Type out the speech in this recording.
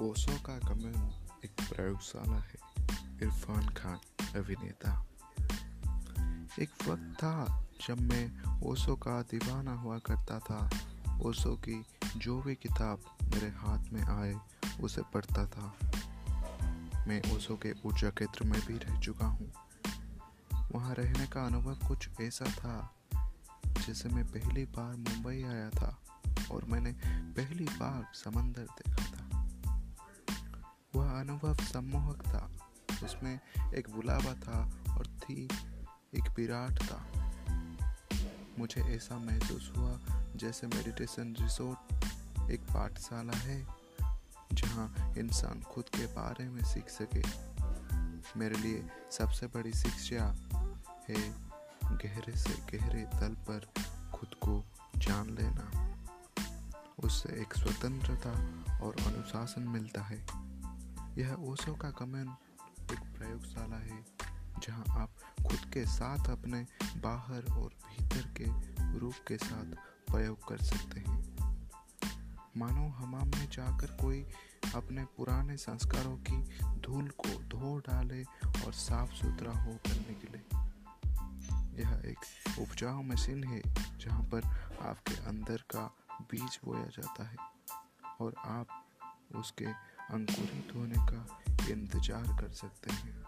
ओशो का कम्युन एक प्रयोगशाला है, इरफान खान, अभिनेता। एक वक्त था जब मैं ओशो का दीवाना हुआ करता था। ओशो की जो भी किताब मेरे हाथ में आए, उसे पढ़ता था। मैं ओशो के ऊर्जा केंद्र में भी रह चुका हूँ। वहाँ रहने का अनुभव कुछ ऐसा था, जैसे मैं पहली बार मुंबई आया था और मैंने पहली बार समंदर देखा था। वह अनुभव सम्मोहक था उसमें एक बुलावा था और थी एक विराट था। मुझे ऐसा महसूस हुआ जैसे मेडिटेशन रिसोर्ट एक पाठशाला है, जहाँ इंसान खुद के बारे में सीख सके। मेरे लिए सबसे बड़ी शिक्षा है गहरे से गहरे तल पर खुद को जान लेना। उससे एक स्वतंत्रता और अनुशासन मिलता है। यह ओशो का कमेंट एक प्रयोगशाला है, जहाँ आप खुद के साथ अपने बाहर और भीतर के रूप के साथ प्रयोग कर सकते हैं। मानो हमाम में जाकर कोई अपने पुराने संस्कारों की धूल को धो डाले और साफ़ सुथरा हो करने के लिए यह एक उपजाऊ मशीन है, जहाँ पर आपके अंदर का बीज बोया जाता है और आप उसके अंकुरित होने का इंतज़ार कर सकते हैं।